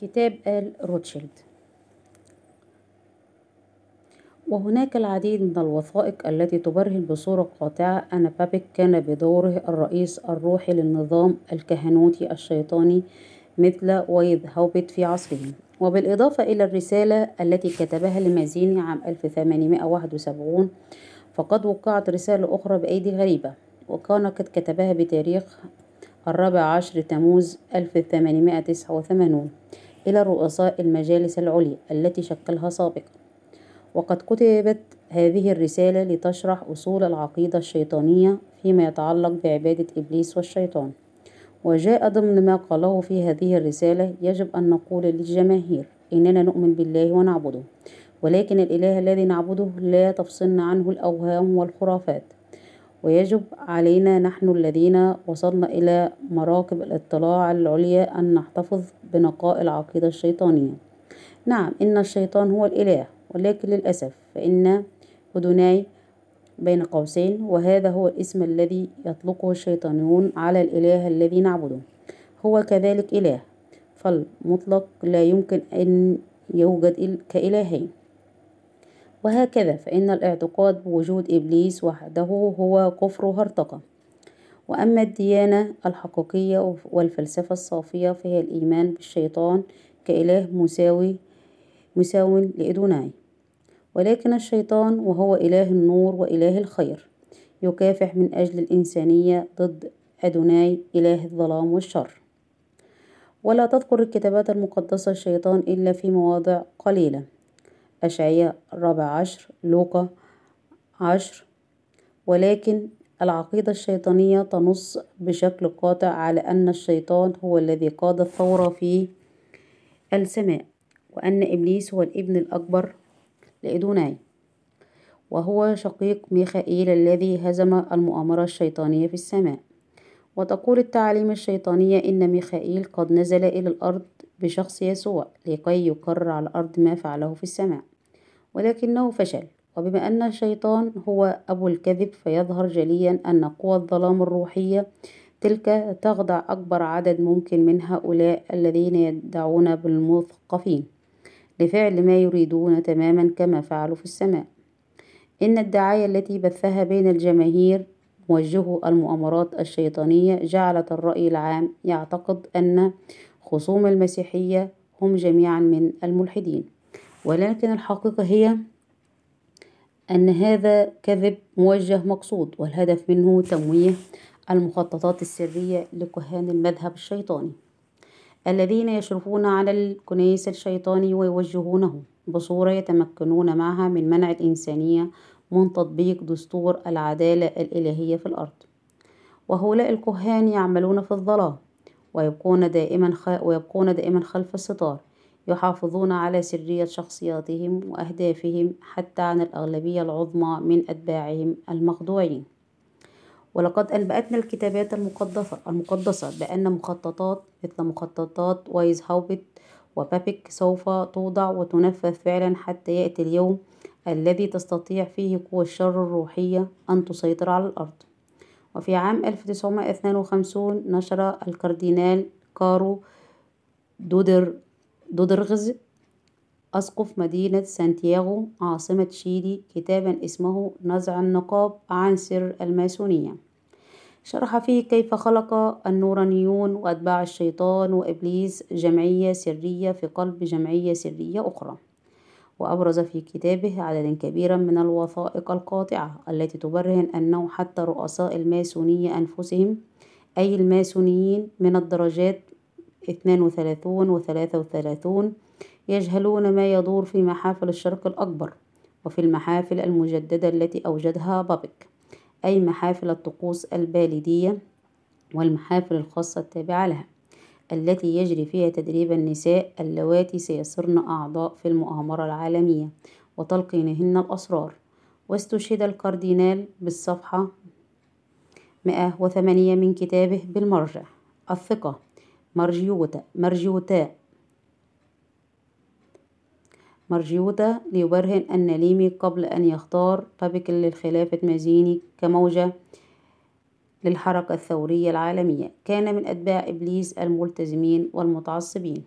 كتاب آل روتشيلد. وهناك العديد من الوثائق التي تبرهن بصورة قاطعة أن بابك كان بدوره الرئيس الروحي للنظام الكهنوتي الشيطاني مثل ويذ هوبت في عصره. وبالإضافة إلى الرسالة التي كتبها لمازيني عام 1871 فقد وقعت رسالة أخرى بأيدي غريبة وكان قد كتبها بتاريخ الرابع عشر تموز 1889 إلى رؤساء المجالس العليا التي شكلها سابقا. وقد كتبت هذه الرسالة لتشرح أصول العقيدة الشيطانية فيما يتعلق بعبادة إبليس والشيطان. وجاء ضمن ما قاله في هذه الرسالة يجب أن نقول للجماهير إننا نؤمن بالله ونعبده ولكن الإله الذي نعبده لا تفصلنا عنه الأوهام والخرافات. ويجب علينا نحن الذين وصلنا إلى مراكب الاطلاع العليا أن نحتفظ بنقاء العقيدة الشيطانية. نعم إن الشيطان هو الإله ولكن للأسف فإن أدوناي بين قوسين وهذا هو الاسم الذي يطلقه الشيطانيون على الإله الذي نعبده. هو كذلك إله فالمطلق لا يمكن أن يوجد كإلهين. وهكذا فإن الاعتقاد بوجود إبليس وحده هو كفر هرطقة وأما الديانة الحقيقية والفلسفة الصافية فهي الإيمان بالشيطان كإله مساوي مساو لإدوناي. ولكن الشيطان وهو إله النور وإله الخير يكافح من أجل الإنسانية ضد أدوناي إله الظلام والشر. ولا تذكر الكتابات المقدسة الشيطان إلا في مواضع قليلة. أشعياء الرابع عشر لوقا عشر. ولكن العقيدة الشيطانية تنص بشكل قاطع على أن الشيطان هو الذي قاد الثورة في السماء وأن إبليس هو الابن الأكبر لإدوناي. وهو شقيق ميخائيل الذي هزم المؤامرة الشيطانية في السماء. وتقول التعاليم الشيطانية إن ميخائيل قد نزل إلى الأرض بشخص يسوع لكي يقرر على الأرض ما فعله في السماء. ولكنه فشل. وبما أن الشيطان هو أبو الكذب فيظهر جليا أن قوى الظلام الروحية تلك تخضع أكبر عدد ممكن من هؤلاء الذين يدعون بالمثقفين لفعل ما يريدون تماما كما فعلوا في السماء. إن الدعاية التي بثها بين الجماهير موجهو المؤامرات الشيطانية جعلت الرأي العام يعتقد أن خصوم المسيحية هم جميعا من الملحدين. ولكن الحقيقة هي أن هذا كذب موجه مقصود والهدف منه تمويه المخططات السرية لكهان المذهب الشيطاني الذين يشرفون على الكنيس الشيطاني ويوجهونه بصورة يتمكنون معها من منع الإنسانية من تطبيق دستور العدالة الإلهية في الأرض وهؤلاء الكهان يعملون في الظلام ويبقون دائما. ويبقون دائما خلف الستار يحافظون على سرية شخصياتهم وأهدافهم حتى عن الأغلبية العظمى من أتباعهم المخدوعين ولقد أنبأتنا الكتابات المقدسة المقدسة بأن مخططات مثل مخططات وايزهاوبت وبايك سوف توضع وتنفذ فعلا حتى يأتي اليوم الذي تستطيع فيه قوى الشر الروحية أن تسيطر على الأرض. وفي عام 1952 نشر الكاردينال كارو رودريغز أسقف مدينة سانتياغو عاصمة تشيلي كتابا اسمه نزع النقاب عن سر الماسونية. شرح فيه كيف خلق النورانيون وأتباع الشيطان وإبليس جمعية سرية في قلب جمعية سرية أخرى. وأبرز في كتابه عددا كبيرا من الوثائق القاطعة التي تبرهن أنه حتى رؤساء الماسونية أنفسهم أي الماسونيين من الدرجات 32 و 33 يجهلون ما يدور في محافل الشرق الأكبر وفي المحافل المجددة التي أوجدها بابك أي محافل الطقوس البالدية والمحافل الخاصة التابعة لها التي يجري فيها تدريب النساء اللواتي سيصرن أعضاء في المؤامرة العالمية وتلقينهن الأسرار. واستشهد الكاردينال بالصفحة 108 من كتابه بالمرجع. الثقة مرجيوتا مرجيوتا مرجيوتا ليبرهن أن ليمي قبل أن يختار بابك للخلافة مازيني كموجة للحركة الثورية العالمية. كان من أتباع إبليس الملتزمين والمتعصبين.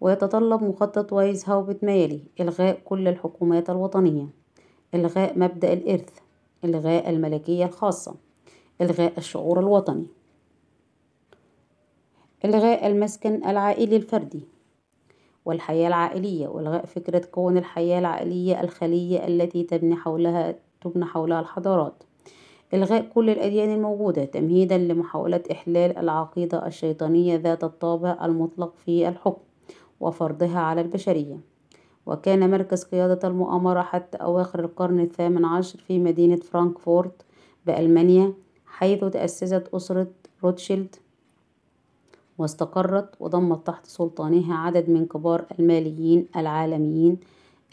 ويتطلب مخطط وايز هاوبت ما يلي إلغاء كل الحكومات الوطنية. إلغاء مبدأ الإرث. إلغاء الملكية الخاصة. إلغاء الشعور الوطني. إلغاء المسكن العائلي الفردي والحياة العائلية وإلغاء فكرة كون الحياة العائلية الخلية التي تبني حولها تبنى حولها الحضارات. إلغاء كل الأديان الموجودة تمهيدا لمحاولة إحلال العقيدة الشيطانية ذات الطابع المطلق في الحكم وفرضها على البشرية. وكان مركز قيادة المؤامرة حتى أواخر القرن الثامن عشر في مدينة فرانكفورت بألمانيا حيث تأسست أسرة روتشيلد واستقرت وضمت تحت سلطانها عدد من كبار الماليين العالميين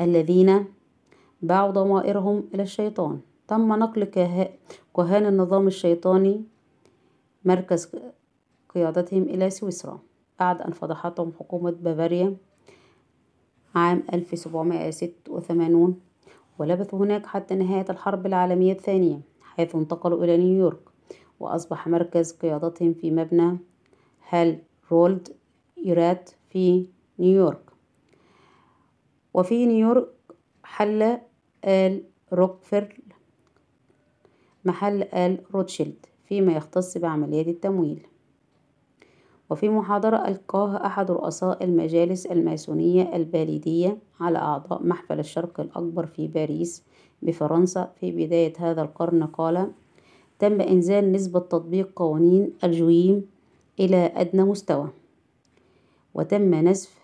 الذين باعوا ضمائرهم إلى الشيطان. تم نقل كهان النظام الشيطاني مركز قيادتهم إلى سويسرا. بعد أن فضحتهم حكومة بافاريا عام 1786 ولبثوا هناك حتى نهاية الحرب العالمية الثانية حيث انتقلوا إلى نيويورك وأصبح مركز قيادتهم في مبنى هارولد برات في نيويورك؟ وفي نيويورك حل آل روكفلر محل آل روتشيلد فيما يختص بعمليات التمويل. وفي محاضرة ألقاها أحد رؤساء المجالس الماسونية الباليدية على أعضاء محفل الشرق الأكبر في باريس بفرنسا. في بداية هذا القرن قال تم إنزال نسبة تطبيق قوانين الجويم إلى أدنى مستوى. وتم نسف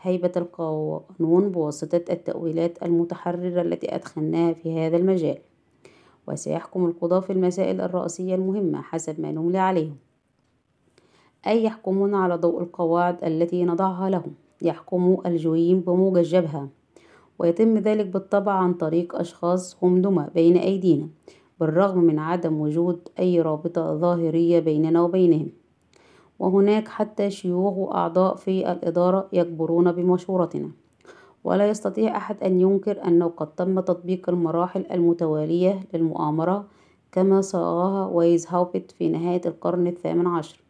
هيبة القانون بواسطة التأويلات المتحررة التي أدخلناها في هذا المجال. وسيحكم القضاة في المسائل الرئيسية المهمة حسب ما نملي عليهم. أي يحكمون على ضوء القواعد التي نضعها لهم. يحكموا الجويم بموجة الجبهة ويتم ذلك بالطبع عن طريق أشخاص هم دمى بين أيدينا بالرغم من عدم وجود أي رابطة ظاهرية بيننا وبينهم. وهناك حتى شيوخ وأعضاء في الإدارة يكبرون بمشورتنا. ولا يستطيع أحد أن ينكر أنه قد تم تطبيق المراحل المتوالية للمؤامرة كما صاغها وايزهاوبت في نهاية القرن الثامن عشر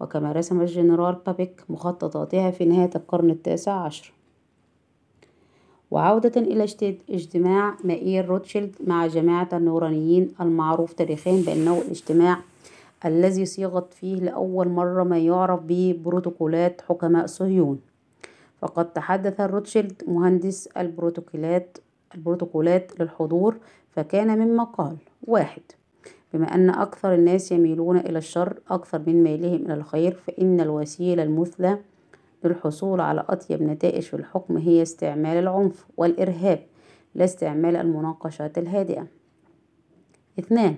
وكما رسم الجنرال بايك مخططاتها في نهاية القرن التاسع عشر. وعودة إلى اجتماع ماير روتشيلد مع جماعة النورانيين المعروف تاريخيا بأنه الاجتماع الذي صيغت فيه لأول مرة ما يعرف ببروتوكولات حكماء صهيون. فقد تحدث روتشيلد مهندس البروتوكولات البروتوكولات للحضور فكان مما قال واحد بما أن أكثر الناس يميلون إلى الشر أكثر من ميلهم إلى الخير فإن الوسيلة المثلى للحصول على أطيب نتائج في الحكم هي استعمال العنف والإرهاب لا استعمال المناقشات الهادئة. اثنان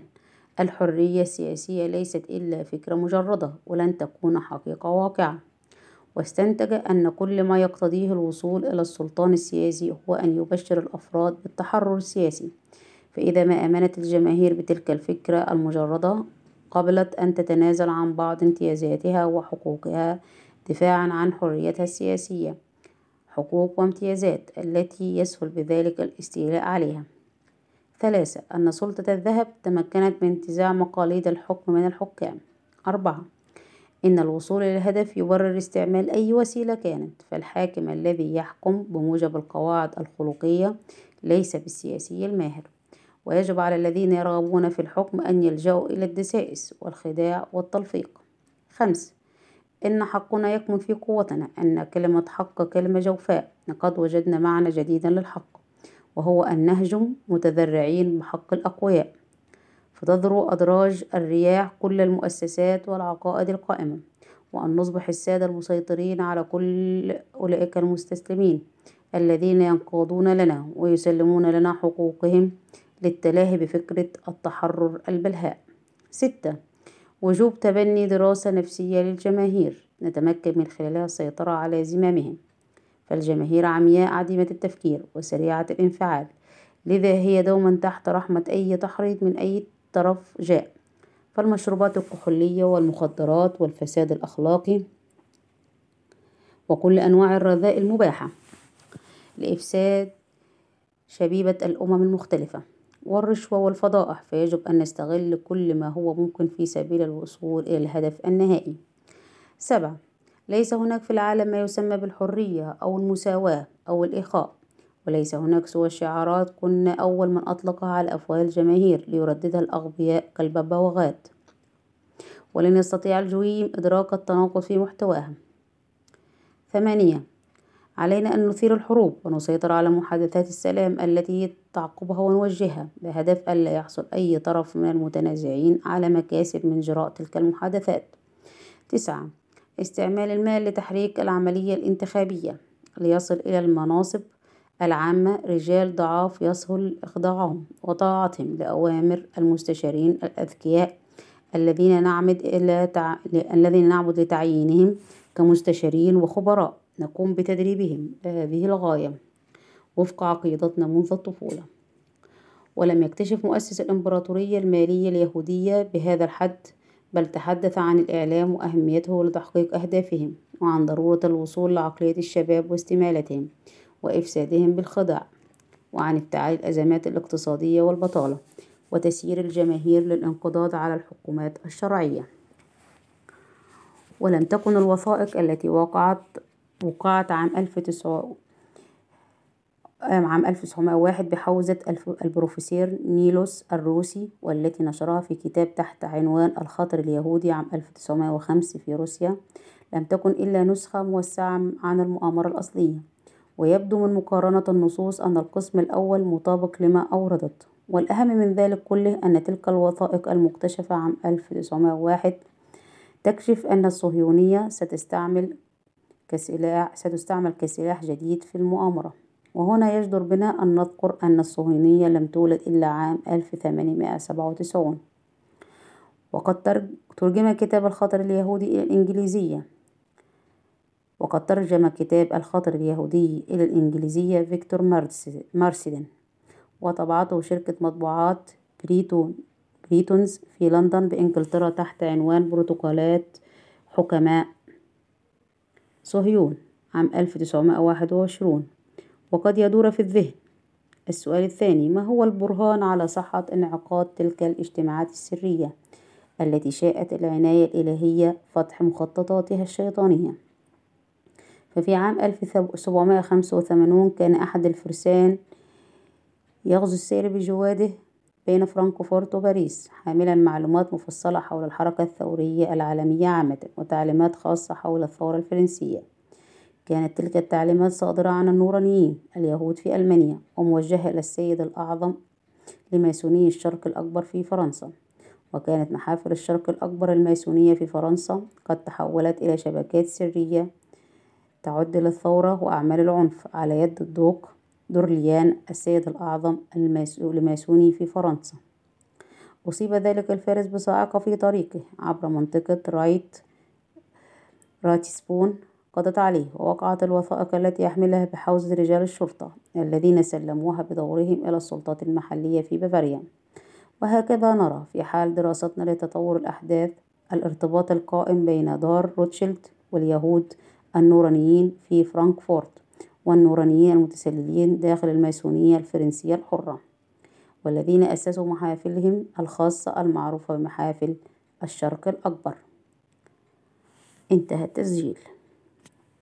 الحرية السياسية ليست إلا فكرة مجردة ولن تكون حقيقة واقعة. واستنتج أن كل ما يقتضيه الوصول إلى السلطان السياسي هو أن يبشر الأفراد بالتحرر السياسي. فإذا ما آمنت الجماهير بتلك الفكرة المجردة قبلت أن تتنازل عن بعض امتيازاتها وحقوقها دفاعًا عن حريتها السياسية حقوق وامتيازات التي يسهل بذلك الاستيلاء عليها. ثلاثة أن سلطة الذهب تمكنت من انتزاع مقاليد الحكم من الحكام. أربعة إن الوصول إلى الهدف يبرر استعمال أي وسيلة كانت فالحاكم الذي يحكم بموجب القواعد الخلقية ليس بالسياسي الماهر. ويجب على الذين يرغبون في الحكم أن يلجأوا إلى الدسائس والخداع والتلفيق. خمس إن حقنا يكمن في قوتنا أن كلمة حق كلمة جوفاء لقد وجدنا معنى جديدا للحق. وهو أن نهجم متذرعين بحق الأقوياء. فتذرو أدراج الرياح كل المؤسسات والعقائد القائمة وأن نصبح السادة المسيطرين على كل أولئك المستسلمين الذين ينقادون لنا ويسلمون لنا حقوقهم للتلاهي بفكرة التحرر البلهاء. ستة وجوب تبني دراسة نفسية للجماهير نتمكن من خلالها السيطرة على زمامهم. فالجماهير عمياء عديمة التفكير وسريعة الانفعال لذا هي دوما تحت رحمة أي تحريض من أي طرف جاء. فالمشروبات الكحولية والمخدرات والفساد الأخلاقي وكل أنواع الرذائل المباحة لإفساد شبيبة الأمم المختلفة. والرشوة والفضائح فيجب أن نستغل كل ما هو ممكن في سبيل الوصول إلى الهدف النهائي. سبعة ليس هناك في العالم ما يسمى بالحرية أو المساواة أو الإخاء وليس هناك سوى الشعارات كنا أول من أطلقها على أفواه الجماهير ليرددها الأغبياء كالببغاءات ولن يستطيع الجويم إدراك التناقض في محتواها. ثمانية علينا أن نثير الحروب ونسيطر على محادثات السلام التي تعقبها ونوجهها بهدف ألا يحصل أي طرف من المتنازعين على مكاسب من جراء تلك المحادثات. تسعة استعمال المال لتحريك العملية الانتخابية ليصل إلى المناصب العامة رجال ضعاف يسهل إخضاعهم وطاعتهم لأوامر المستشارين الأذكياء الذين نعمد إلى تع... الذين نعمد لتعيينهم كمستشارين وخبراء. نقوم بتدريبهم. لهذه الغاية وفق عقيدتنا منذ الطفولة. ولم يكتشف مؤسس الإمبراطورية المالية اليهودية بهذا الحد بل تحدث عن الإعلام وأهميته لتحقيق أهدافهم وعن ضرورة الوصول لعقلية الشباب واستمالتهم وإفسادهم بالخداع وعن افتعال الأزمات الاقتصادية والبطالة وتسيير الجماهير للانقضاض على الحكومات الشرعية. ولم تكن الوثائق التي وقعت وقعت عام 1900 عام 1901 بحوزة البروفيسور نيلوس الروسي والتي نشرها في كتاب تحت عنوان الخطر اليهودي عام 1905 في روسيا لم تكن إلا نسخة موسعة عن المؤامرة الأصلية. ويبدو من مقارنة النصوص أن القسم الأول مطابق لما أوردت. والأهم من ذلك كله أن تلك الوثائق المكتشفة عام 1901 تكشف أن الصهيونية ستستعمل كسلاح ستستعمل كسلاح جديد في المؤامرة. وهنا يجدر بنا أن نذكر أن الصهيونية لم تولد إلا عام 1897 وقد ترجم كتاب الخطر اليهودي إلى الإنجليزية. وقد ترجم كتاب الخطر اليهودي إلى الإنجليزية فيكتور مارسدن وطبعته شركة مطبوعات بريتون بريتونز في لندن بإنجلترا تحت عنوان بروتوكولات حكماء صهيون عام 1921 وقد يدور في الذهن. السؤال الثاني ما هو البرهان على صحة انعقاد تلك الاجتماعات السرية التي شاءت العناية الإلهية فتح مخططاتها الشيطانية؟ ففي عام 1785 كان أحد الفرسان يغزو السير بجواده بين فرانكفورت وباريس حاملا معلومات مفصلة حول الحركة الثورية العالمية عامة وتعليمات خاصة حول الثورة الفرنسية. كانت تلك التعليمات صادرة عن النورانيين اليهود في ألمانيا وموجهة إلى السيد الأعظم لماسونيي الشرق الأكبر في فرنسا. وكانت محافل الشرق الأكبر الماسونية في فرنسا قد تحولت إلى شبكات سرية تعد للثورة وأعمال العنف على يد الدوق دورليان السيد الأعظم الماسوني في فرنسا. أصيب ذلك الفارس بصاعقة في طريقه عبر منطقة رايت راتسبون قضت عليه ووقعت الوثائق التي يحملها بحوزة رجال الشرطة الذين سلموها بدورهم إلى السلطات المحلية في بافاريا. وهكذا نرى في حال دراستنا لتطور الأحداث الارتباط القائم بين دار روتشيلد واليهود النورانيين في فرانكفورت والنورانيين المتسللين داخل الماسونية الفرنسية الحرة والذين أسسوا محافلهم الخاصة المعروفة بمحافل الشرق الأكبر. انتهى التسجيل.